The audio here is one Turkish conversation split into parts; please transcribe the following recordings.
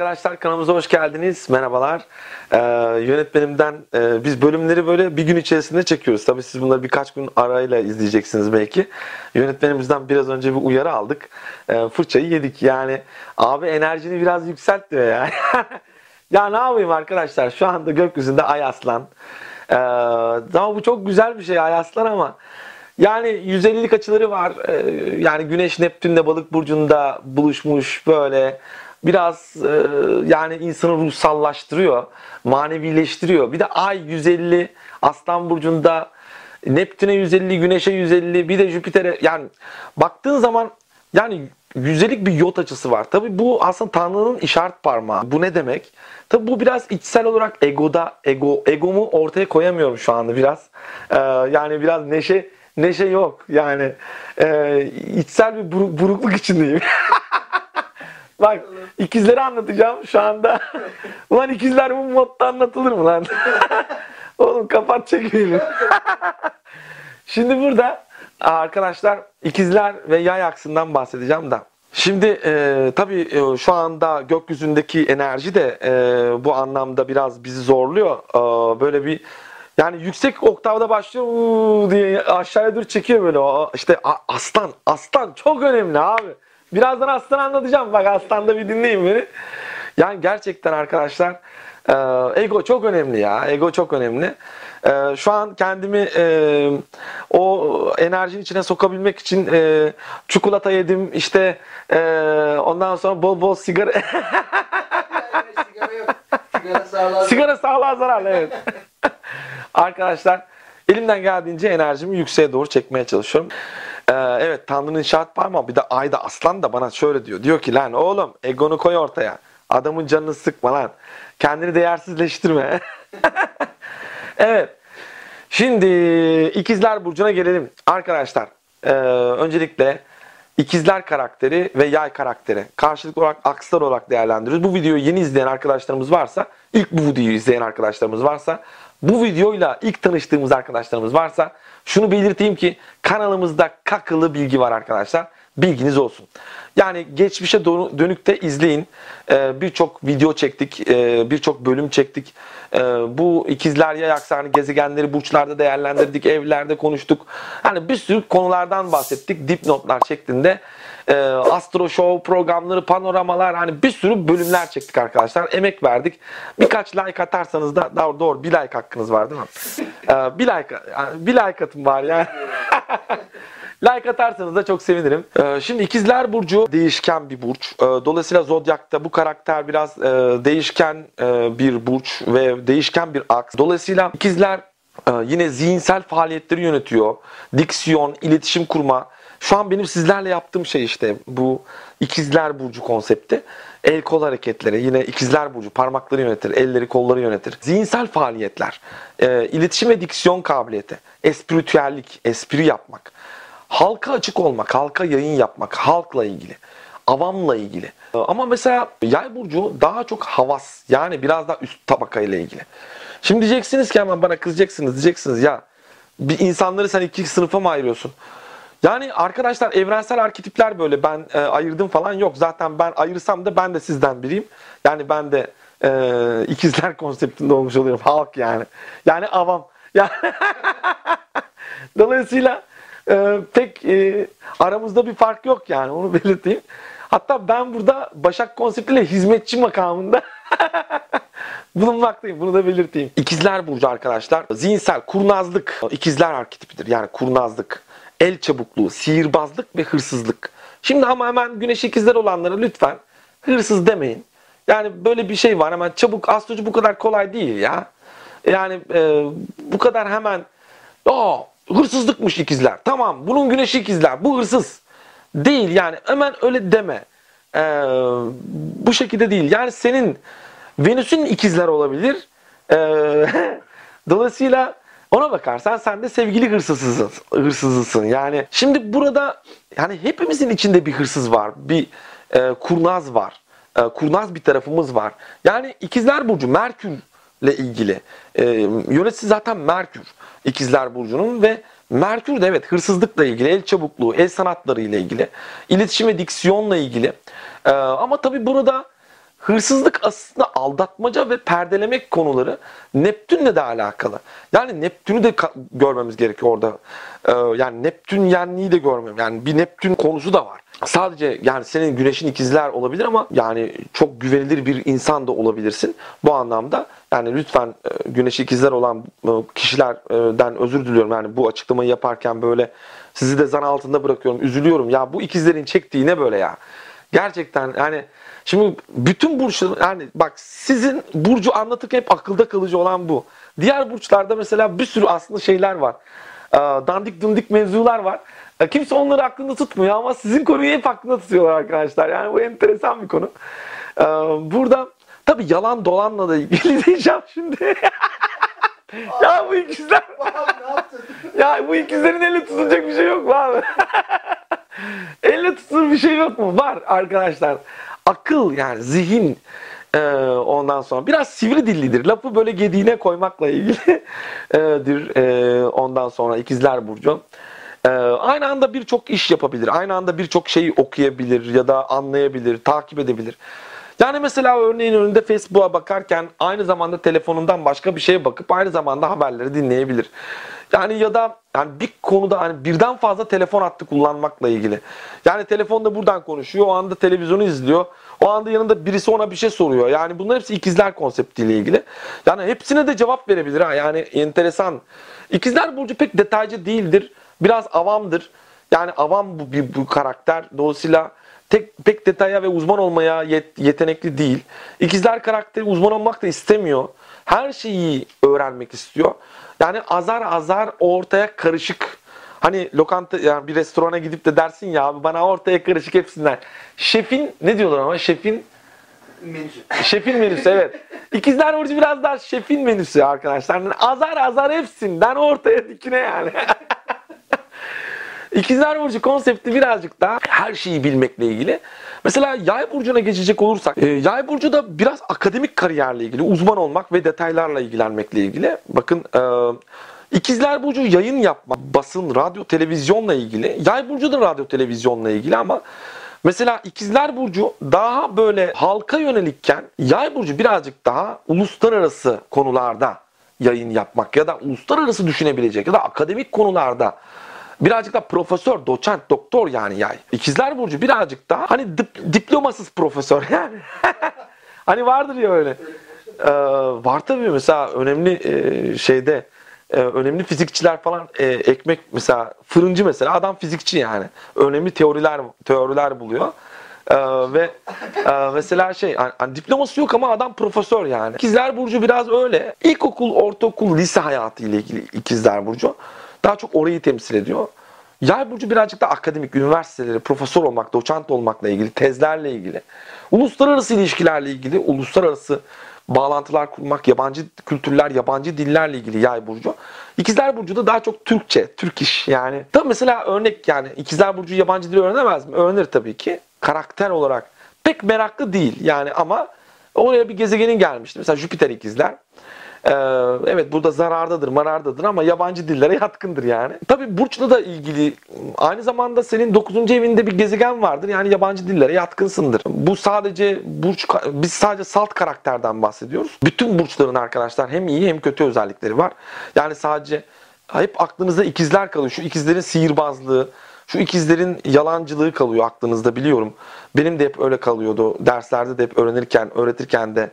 Arkadaşlar kanalımıza hoş geldiniz. Merhabalar. Ee, yönetmenimden e, biz bölümleri böyle bir gün içerisinde çekiyoruz. Tabii siz bunları birkaç gün arayla izleyeceksiniz belki. Yönetmenimizden biraz önce bir uyarı aldık. Ee, fırçayı yedik. Yani abi enerjini biraz yükselt diyor yani. ya ne yapayım arkadaşlar? Şu anda gökyüzünde ay aslan. Ee, ama bu çok güzel bir şey ay aslan ama yani 150'lik açıları var. Ee, yani Güneş Neptün'le balık burcunda buluşmuş böyle biraz e, yani insanı ruhsallaştırıyor, manevileştiriyor. Bir de ay 150 Aslan burcunda Neptün'e 150, Güneş'e 150, bir de Jüpiter'e yani baktığın zaman yani yüzdelik bir yot açısı var. Tabi bu aslında Tanrı'nın işaret parmağı. Bu ne demek? Tabi bu biraz içsel olarak egoda, ego, egomu ortaya koyamıyorum şu anda biraz. Ee, yani biraz neşe neşe yok. Yani e, içsel bir burukluk içindeyim. Bak ikizleri anlatacağım şu anda. Ulan ikizler bu modda anlatılır mı lan? Oğlum kapat çekmeyelim. Şimdi burada arkadaşlar ikizler ve yay aksından bahsedeceğim da. Şimdi e, tabii e, şu anda gökyüzündeki enerji de e, bu anlamda biraz bizi zorluyor. E, böyle bir yani yüksek oktavda başlıyor diye aşağıya dur çekiyor böyle. O, işte aslan, aslan çok önemli abi. Birazdan aslan anlatacağım. Bak aslanda bir dinleyin beni. Yani gerçekten arkadaşlar e, ego çok önemli ya. Ego çok önemli. E, şu an kendimi e, o enerjinin içine sokabilmek için çikolata yedim. İşte ondan sonra bol bol sigara... sigara yok. Sigara sağlığa Sigara sağlığa zararlı evet. Arkadaşlar elimden geldiğince enerjimi yükseğe doğru çekmeye çalışıyorum. Ee, evet Tanrı'nın şart parmağı bir de ayda aslan da bana şöyle diyor. Diyor ki lan oğlum egonu koy ortaya. Adamın canını sıkma lan. Kendini değersizleştirme. evet. Şimdi ikizler burcuna gelelim. Arkadaşlar e, öncelikle ikizler karakteri ve yay karakteri karşılıklı olarak akslar olarak değerlendiriyoruz. Bu videoyu yeni izleyen arkadaşlarımız varsa, ilk bu videoyu izleyen arkadaşlarımız varsa, bu videoyla ilk tanıştığımız arkadaşlarımız varsa şunu belirteyim ki kanalımızda kakılı bilgi var arkadaşlar. Bilginiz olsun. Yani geçmişe dönükte izleyin. Ee, birçok video çektik, ee, birçok bölüm çektik. Ee, bu ikizler yay aksanı gezegenleri burçlarda değerlendirdik, evlerde konuştuk. Hani bir sürü konulardan bahsettik dipnotlar şeklinde. Astro Show programları, panoramalar hani bir sürü bölümler çektik arkadaşlar. Emek verdik. Birkaç like atarsanız da doğru, doğru bir like hakkınız var değil mi? bir like bir like atın var yani. Like atarsanız da çok sevinirim. Ee, şimdi ikizler burcu değişken bir burç. Dolayısıyla zodyakta bu karakter biraz e, değişken e, bir burç ve değişken bir aks. Dolayısıyla ikizler e, yine zihinsel faaliyetleri yönetiyor. Diksiyon, iletişim kurma. Şu an benim sizlerle yaptığım şey işte bu ikizler burcu konsepti. El kol hareketleri yine ikizler burcu parmakları yönetir, elleri kolları yönetir. Zihinsel faaliyetler, e, iletişim ve diksiyon kabiliyeti, espritüellik, espri yapmak halka açık olmak, halka yayın yapmak, halkla ilgili, avamla ilgili. Ama mesela yay burcu daha çok havas yani biraz daha üst tabaka ile ilgili. Şimdi diyeceksiniz ki hemen bana kızacaksınız diyeceksiniz ya bir insanları sen iki sınıfa mı ayırıyorsun? Yani arkadaşlar evrensel arketipler böyle ben e, ayırdım falan yok. Zaten ben ayırsam da ben de sizden biriyim. Yani ben de e, ikizler konseptinde olmuş oluyorum. Halk yani. Yani avam. Yani Dolayısıyla e, pek e, aramızda bir fark yok yani onu belirteyim. Hatta ben burada Başak konseptiyle hizmetçi makamında bulunmaktayım. Bunu da belirteyim. İkizler Burcu arkadaşlar. Zihinsel kurnazlık ikizler arketipidir. Yani kurnazlık, el çabukluğu, sihirbazlık ve hırsızlık. Şimdi ama hemen güneş ikizler olanlara lütfen hırsız demeyin. Yani böyle bir şey var hemen çabuk astroloji bu kadar kolay değil ya. Yani e, bu kadar hemen Aa, hırsızlıkmış ikizler. Tamam bunun güneşi ikizler. Bu hırsız. Değil yani hemen öyle deme. Ee, bu şekilde değil. Yani senin Venüs'ün ikizler olabilir. Ee, dolayısıyla ona bakarsan sen de sevgili hırsızısın, hırsızısın. Yani şimdi burada yani hepimizin içinde bir hırsız var. Bir e, kurnaz var. E, kurnaz bir tarafımız var. Yani ikizler burcu Merkür ile ilgili. E, yöneticisi zaten Merkür. İkizler Burcu'nun ve Merkür de evet hırsızlıkla ilgili, el çabukluğu, el sanatları ile ilgili, iletişim ve diksiyonla ilgili. Ee, ama tabii burada hırsızlık aslında aldatmaca ve perdelemek konuları Neptün'le de alakalı. Yani Neptün'ü de görmemiz gerekiyor orada. Ee, yani Neptün yenliği de görmem. Yani bir Neptün konusu da var. Sadece yani senin güneşin ikizler olabilir ama yani çok güvenilir bir insan da olabilirsin. Bu anlamda yani lütfen e, güneşi ikizler olan e, kişilerden özür diliyorum. Yani bu açıklamayı yaparken böyle sizi de zan altında bırakıyorum. Üzülüyorum. Ya bu ikizlerin çektiği ne böyle ya? Gerçekten yani şimdi bütün burçlar yani bak sizin burcu anlatırken hep akılda kalıcı olan bu. Diğer burçlarda mesela bir sürü aslında şeyler var. Ee, Dandik dundik mevzular var. Ee, Kimse onları aklında tutmuyor ama sizin konuyu hep aklında tutuyorlar arkadaşlar. Yani bu enteresan bir konu. Ee, Burada tabii yalan dolanla da ilgili diyeceğim şimdi. ya bu ikizler ya bu ikizlerin elle tutulacak bir şey yok mu abi? elle tutulur bir şey yok mu? Var arkadaşlar. Akıl yani zihin e, ondan sonra biraz sivri dillidir. Lafı böyle gediğine koymakla ilgilidir. E, ondan sonra ikizler burcu. E, aynı anda birçok iş yapabilir. Aynı anda birçok şeyi okuyabilir ya da anlayabilir, takip edebilir. Yani mesela örneğin önünde Facebook'a bakarken aynı zamanda telefonundan başka bir şeye bakıp aynı zamanda haberleri dinleyebilir. Yani ya da yani bir konuda hani birden fazla telefon hattı kullanmakla ilgili. Yani telefonda buradan konuşuyor, o anda televizyonu izliyor. O anda yanında birisi ona bir şey soruyor. Yani bunlar hepsi ikizler konseptiyle ilgili. Yani hepsine de cevap verebilir ha. Yani enteresan. İkizler burcu pek detaycı değildir. Biraz avamdır. Yani avam bu, bir, bu karakter. Dolayısıyla tek pek detaya ve uzman olmaya yet- yetenekli değil. İkizler karakteri uzman olmak da istemiyor. Her şeyi öğrenmek istiyor. Yani azar azar ortaya karışık. Hani lokanta yani bir restorana gidip de dersin ya abi bana ortaya karışık hepsinden. Şefin ne diyorlar ama şefin Menüsü. Şefin menüsü evet. İkizler Burcu biraz daha şefin menüsü arkadaşlar. Yani azar azar hepsinden ortaya dikine yani. İkizler Burcu konsepti birazcık daha her şeyi bilmekle ilgili. Mesela Yay Burcu'na geçecek olursak, e, Yay Burcu da biraz akademik kariyerle ilgili, uzman olmak ve detaylarla ilgilenmekle ilgili. Bakın e, İkizler Burcu yayın yapmak, basın, radyo, televizyonla ilgili. Yay Burcu da radyo, televizyonla ilgili ama Mesela İkizler Burcu daha böyle halka yönelikken Yay Burcu birazcık daha uluslararası konularda yayın yapmak ya da uluslararası düşünebilecek ya da akademik konularda birazcık da profesör, doçent, doktor yani yay. İkizler Burcu birazcık daha hani dip- diplomasız profesör yani. hani vardır ya öyle. Ee, var tabii mesela önemli e, şeyde e, önemli fizikçiler falan e, ekmek mesela fırıncı mesela adam fizikçi yani. Önemli teoriler teoriler buluyor. Ee, ve e, mesela şey hani, hani diploması yok ama adam profesör yani. İkizler Burcu biraz öyle. İlkokul, ortaokul, lise hayatı ile ilgili İkizler Burcu daha çok orayı temsil ediyor. Yay burcu birazcık da akademik, üniversiteleri, profesör olmak, doçent olmakla ilgili, tezlerle ilgili, uluslararası ilişkilerle ilgili, uluslararası bağlantılar kurmak, yabancı kültürler, yabancı dillerle ilgili yay burcu. İkizler burcu da daha çok Türkçe, Türk iş yani. Tabii mesela örnek yani İkizler burcu yabancı dil öğrenemez mi? Öğrenir tabii ki. Karakter olarak pek meraklı değil yani ama oraya bir gezegenin gelmişti. Mesela Jüpiter ikizler. Ee, evet burada zarardadır, marardadır ama yabancı dillere yatkındır yani. Tabii burçla da ilgili aynı zamanda senin 9. evinde bir gezegen vardır. Yani yabancı dillere yatkınsındır. Bu sadece burç biz sadece salt karakterden bahsediyoruz. Bütün burçların arkadaşlar hem iyi hem kötü özellikleri var. Yani sadece hep aklınızda ikizler kalıyor. Şu ikizlerin sihirbazlığı, şu ikizlerin yalancılığı kalıyor aklınızda biliyorum. Benim de hep öyle kalıyordu. Derslerde de hep öğrenirken, öğretirken de.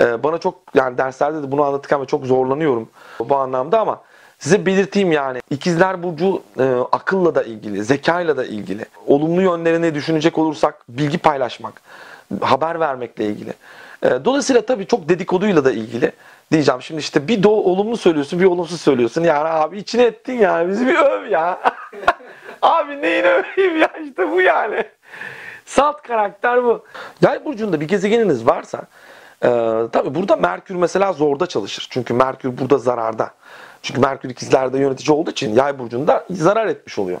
Ee, bana çok yani derslerde de bunu anlatırken çok zorlanıyorum bu anlamda ama size belirteyim yani ikizler burcu e, akılla da ilgili, zekayla da ilgili. Olumlu yönlerini düşünecek olursak bilgi paylaşmak, haber vermekle ilgili. E, dolayısıyla tabii çok dedikoduyla da ilgili diyeceğim. Şimdi işte bir do olumlu söylüyorsun, bir olumsuz söylüyorsun. Yani abi içine ettin ya. Bizi bir öv ya. abi neyini öveyim ya işte bu yani. Salt karakter bu. Yay burcunda bir gezegeniniz varsa ee, tabii burada Merkür mesela zorda çalışır. Çünkü Merkür burada zararda. Çünkü Merkür ikizlerde yönetici olduğu için yay burcunda zarar etmiş oluyor.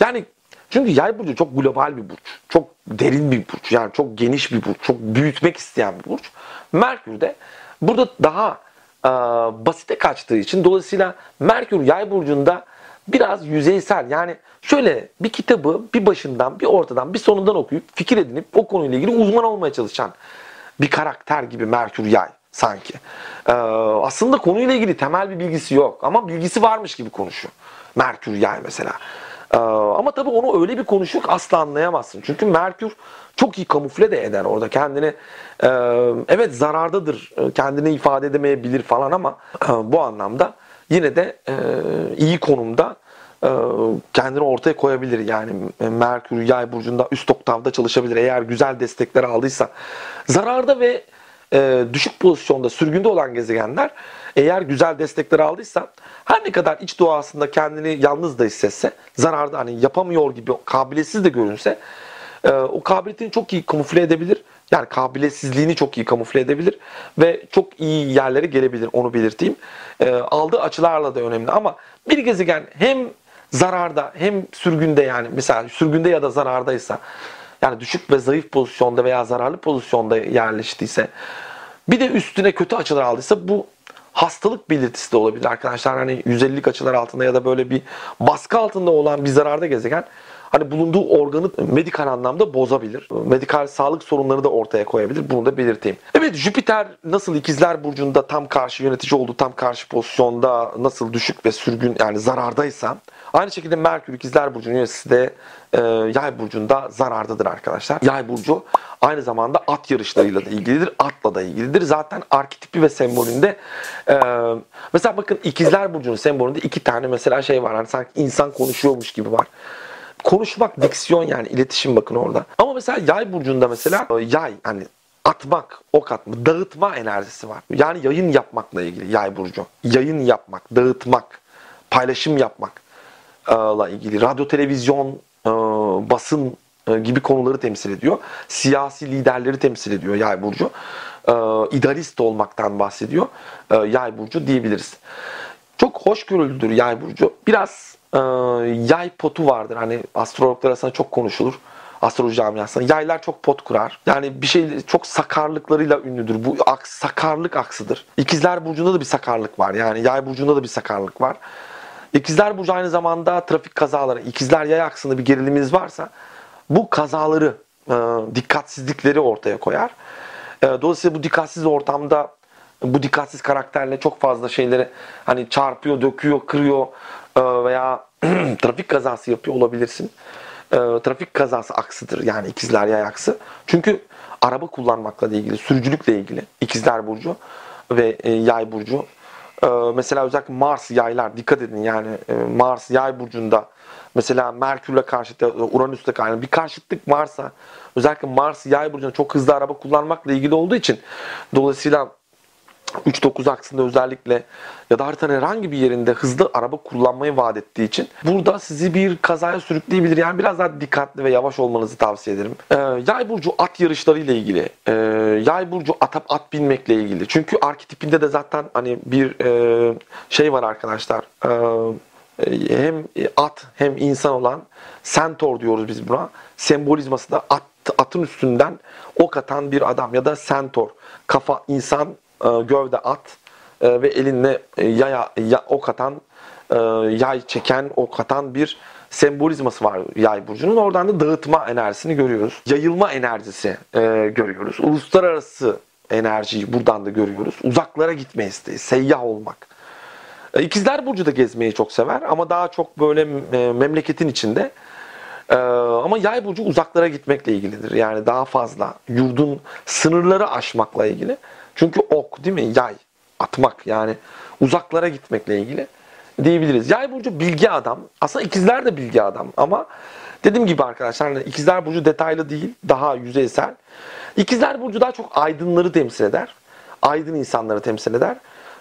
Yani çünkü yay burcu çok global bir burç. Çok derin bir burç. Yani çok geniş bir burç. Çok büyütmek isteyen bir burç. Merkür de burada daha e, basite kaçtığı için dolayısıyla Merkür yay burcunda biraz yüzeysel. Yani şöyle bir kitabı bir başından, bir ortadan, bir sonundan okuyup fikir edinip o konuyla ilgili uzman olmaya çalışan bir karakter gibi Merkür Yay sanki. Ee, aslında konuyla ilgili temel bir bilgisi yok ama bilgisi varmış gibi konuşuyor. Merkür Yay mesela. Ee, ama tabii onu öyle bir konuşuyor ki asla anlayamazsın. Çünkü Merkür çok iyi kamufle de eder orada. Kendini e, evet zarardadır, e, kendini ifade edemeyebilir falan ama e, bu anlamda yine de e, iyi konumda kendini ortaya koyabilir. Yani e, Merkür Yay burcunda üst oktavda çalışabilir eğer güzel destekler aldıysa. Zararda ve e, düşük pozisyonda sürgünde olan gezegenler eğer güzel destekler aldıysa her ne kadar iç doğasında kendini yalnız da hissetse zararda hani yapamıyor gibi kabiliyetsiz de görünse e, o kabiliyetini çok iyi kamufle edebilir. Yani kabiliyetsizliğini çok iyi kamufle edebilir ve çok iyi yerlere gelebilir onu belirteyim. E, aldığı açılarla da önemli ama bir gezegen hem zararda hem sürgünde yani mesela sürgünde ya da zarardaysa yani düşük ve zayıf pozisyonda veya zararlı pozisyonda yerleştiyse bir de üstüne kötü açılar aldıysa bu hastalık belirtisi de olabilir arkadaşlar. Hani 150'lik açılar altında ya da böyle bir baskı altında olan bir zararda gezegen hani bulunduğu organı medikal anlamda bozabilir. Medikal sağlık sorunları da ortaya koyabilir. Bunu da belirteyim. Evet Jüpiter nasıl ikizler burcunda tam karşı yönetici olduğu tam karşı pozisyonda nasıl düşük ve sürgün yani zarardaysa aynı şekilde Merkür ikizler burcunun yöneticisi de e, yay burcunda zarardadır arkadaşlar. Yay burcu aynı zamanda at yarışlarıyla da ilgilidir. Atla da ilgilidir. Zaten arketipi ve sembolünde e, mesela bakın ikizler burcunun sembolünde iki tane mesela şey var. Hani sanki insan konuşuyormuş gibi var konuşmak, diksiyon yani iletişim bakın orada. Ama mesela yay burcunda mesela e, yay hani atmak, ok atma, dağıtma enerjisi var. Yani yayın yapmakla ilgili yay burcu. Yayın yapmak, dağıtmak, paylaşım yapmakla ilgili. Radyo, televizyon, basın gibi konuları temsil ediyor. Siyasi liderleri temsil ediyor yay burcu. İdealist olmaktan bahsediyor yay burcu diyebiliriz. Çok hoşgörülüdür yay burcu. Biraz yay potu vardır. Hani astrologlar arasında çok konuşulur. Astroloji camiasında. Yaylar çok pot kurar. Yani bir şey çok sakarlıklarıyla ünlüdür. Bu aks, sakarlık aksıdır. İkizler burcunda da bir sakarlık var. Yani yay burcunda da bir sakarlık var. İkizler burcu aynı zamanda trafik kazaları. İkizler yay aksında bir geriliminiz varsa bu kazaları, e, dikkatsizlikleri ortaya koyar. E, dolayısıyla bu dikkatsiz ortamda bu dikkatsiz karakterle çok fazla şeyleri hani çarpıyor, döküyor, kırıyor e, veya trafik kazası yapıyor olabilirsin. E, trafik kazası aksıdır yani ikizler yay aksı. Çünkü araba kullanmakla ilgili, sürücülükle ilgili ikizler burcu ve e, yay burcu. Mesela özellikle Mars yaylar dikkat edin yani Mars yay burcunda mesela Merkür'le karşıtı Uranüs'le karşıtı bir karşıtlık varsa özellikle Mars yay burcunda çok hızlı araba kullanmakla ilgili olduğu için dolayısıyla 3-9 aksında özellikle ya da haritanın herhangi bir yerinde hızlı araba kullanmayı vaat ettiği için burada sizi bir kazaya sürükleyebilir. Yani biraz daha dikkatli ve yavaş olmanızı tavsiye ederim. Ee, yay burcu at yarışları ile ilgili. Ee, yay burcu at, at binmekle ilgili. Çünkü arketipinde de zaten hani bir e, şey var arkadaşlar. Ee, hem at hem insan olan centaur diyoruz biz buna. Sembolizması da at, atın üstünden ok atan bir adam ya da centaur. Kafa insan e, gövde at e, ve elinle e, yaya, ya, ok atan, yay çeken, ok atan bir sembolizması var yay burcunun. Oradan da dağıtma enerjisini görüyoruz. Yayılma enerjisi görüyoruz. Uluslararası enerjiyi buradan da görüyoruz. Uzaklara gitme isteği, seyyah olmak. İkizler Burcu da gezmeyi çok sever ama daha çok böyle memleketin içinde. Ama yay burcu uzaklara gitmekle ilgilidir. Yani daha fazla yurdun sınırları aşmakla ilgili. Çünkü ok değil mi? Yay. Atmak yani uzaklara gitmekle ilgili diyebiliriz. Yay burcu bilgi adam. Aslında ikizler de bilgi adam ama dediğim gibi arkadaşlar hani ikizler burcu detaylı değil, daha yüzeysel. İkizler burcu daha çok aydınları temsil eder. Aydın insanları temsil eder.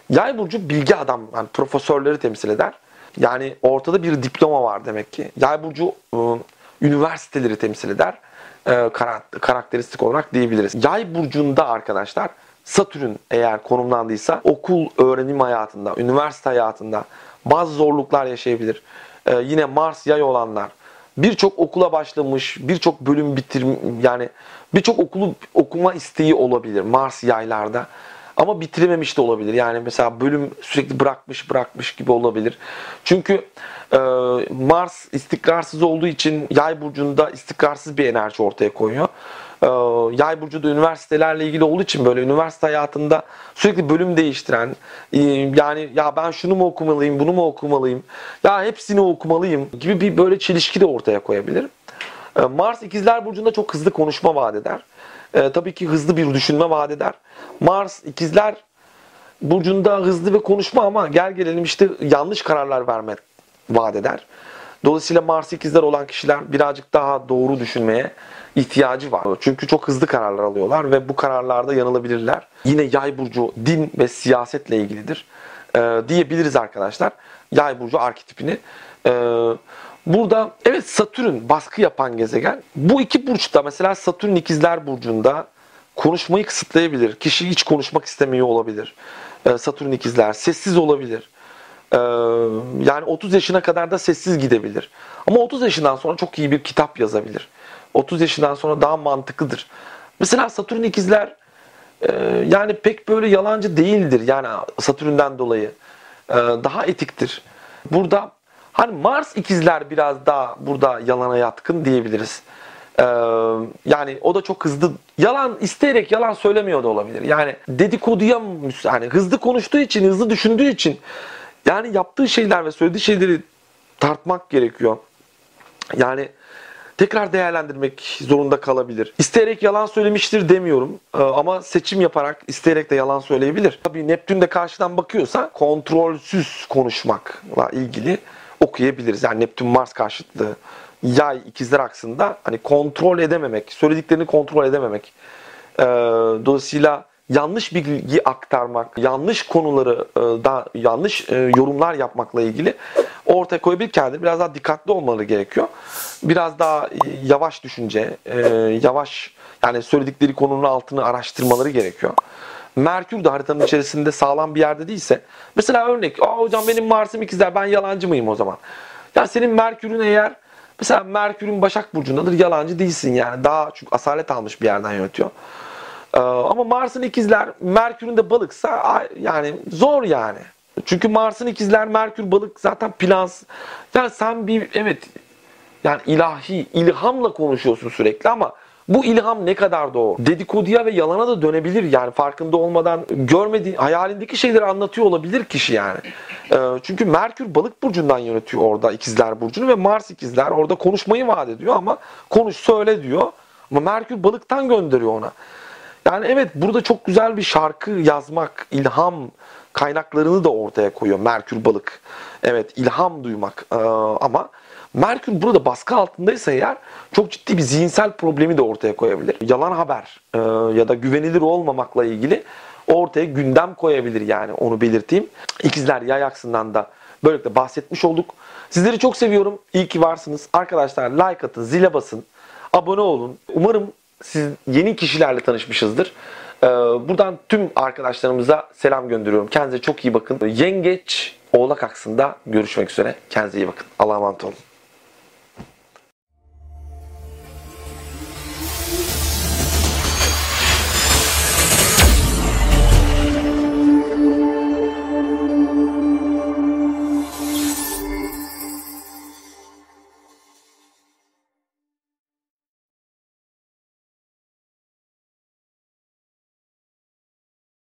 Yay burcu bilgi adam, yani profesörleri temsil eder. Yani ortada bir diploma var demek ki. Yay burcu ıı, üniversiteleri temsil eder. E, karakteristik olarak diyebiliriz. Yay burcunda arkadaşlar Satürn eğer konumlandıysa okul öğrenim hayatında, üniversite hayatında bazı zorluklar yaşayabilir. Ee, yine Mars yay olanlar birçok okula başlamış, birçok bölüm bitir yani birçok okulu okuma isteği olabilir Mars yaylarda. Ama bitirememiş de olabilir. Yani mesela bölüm sürekli bırakmış bırakmış gibi olabilir. Çünkü e, Mars istikrarsız olduğu için yay burcunda istikrarsız bir enerji ortaya koyuyor. Ee, yay burcu da üniversitelerle ilgili olduğu için böyle üniversite hayatında sürekli bölüm değiştiren e, yani ya ben şunu mu okumalıyım bunu mu okumalıyım ya hepsini okumalıyım gibi bir böyle çelişki de ortaya koyabilir. Ee, Mars ikizler burcunda çok hızlı konuşma vaat eder. Ee, tabii ki hızlı bir düşünme vaat eder. Mars ikizler burcunda hızlı ve konuşma ama gel gelelim işte yanlış kararlar vermek vaat eder. Dolayısıyla Mars ikizler olan kişiler birazcık daha doğru düşünmeye ihtiyacı var. Çünkü çok hızlı kararlar alıyorlar ve bu kararlarda yanılabilirler. Yine yay burcu din ve siyasetle ilgilidir ee, diyebiliriz arkadaşlar. Yay burcu arketipini. Ee, burada evet Satürn baskı yapan gezegen. Bu iki burçta mesela Satürn ikizler burcunda konuşmayı kısıtlayabilir. Kişi hiç konuşmak istemiyor olabilir. Ee, Satürn ikizler sessiz olabilir. Ee, yani 30 yaşına kadar da sessiz gidebilir. Ama 30 yaşından sonra çok iyi bir kitap yazabilir. 30 yaşından sonra daha mantıklıdır. Mesela Satürn ikizler e, yani pek böyle yalancı değildir. Yani Satürn'den dolayı e, daha etiktir. Burada hani Mars ikizler biraz daha burada yalana yatkın diyebiliriz. Ee, yani o da çok hızlı yalan isteyerek yalan söylemiyor da olabilir. Yani dedikoduya hani hızlı konuştuğu için, hızlı düşündüğü için yani yaptığı şeyler ve söylediği şeyleri tartmak gerekiyor. Yani tekrar değerlendirmek zorunda kalabilir. İsteyerek yalan söylemiştir demiyorum Ee, ama seçim yaparak isteyerek de yalan söyleyebilir. Tabii Neptün de karşıdan bakıyorsa kontrolsüz konuşmakla ilgili okuyabiliriz. Yani Neptün Mars karşıtlığı yay ikizler aksında hani kontrol edememek, söylediklerini kontrol edememek. Ee, dolayısıyla yanlış bilgi aktarmak, yanlış konuları e, da yanlış e, yorumlar yapmakla ilgili ortaya koyabilirken de biraz daha dikkatli olmaları gerekiyor. Biraz daha e, yavaş düşünce, e, yavaş yani söyledikleri konunun altını araştırmaları gerekiyor. Merkür de haritanın içerisinde sağlam bir yerde değilse mesela örnek Aa, hocam benim Mars'ım ikizler ben yalancı mıyım o zaman? Ya senin Merkür'ün eğer mesela Merkür'ün Başak Burcu'ndadır yalancı değilsin yani daha çünkü asalet almış bir yerden yönetiyor. Ee, ama Mars'ın ikizler Merkür'ün de balıksa yani zor yani. Çünkü Mars'ın ikizler Merkür balık zaten plans. Yani sen bir evet yani ilahi ilhamla konuşuyorsun sürekli ama bu ilham ne kadar doğru? Dedikoduya ve yalana da dönebilir yani farkında olmadan görmediği hayalindeki şeyleri anlatıyor olabilir kişi yani. Ee, çünkü Merkür balık burcundan yönetiyor orada ikizler burcunu ve Mars ikizler orada konuşmayı vaat ediyor ama konuş söyle diyor. Ama Merkür balıktan gönderiyor ona. Yani evet burada çok güzel bir şarkı yazmak, ilham kaynaklarını da ortaya koyuyor Merkür balık. Evet ilham duymak Ee, ama Merkür burada baskı altındaysa eğer çok ciddi bir zihinsel problemi de ortaya koyabilir. Yalan haber e, ya da güvenilir olmamakla ilgili ortaya gündem koyabilir yani onu belirteyim. İkizler yay aksından da böylelikle bahsetmiş olduk. Sizleri çok seviyorum. İyi ki varsınız. Arkadaşlar like atın, zile basın, abone olun. Umarım siz yeni kişilerle tanışmışızdır. Ee, buradan tüm arkadaşlarımıza selam gönderiyorum. Kendinize çok iyi bakın. Yengeç Oğlak aksında görüşmek üzere. Kendinize iyi bakın. Allah'a emanet olun.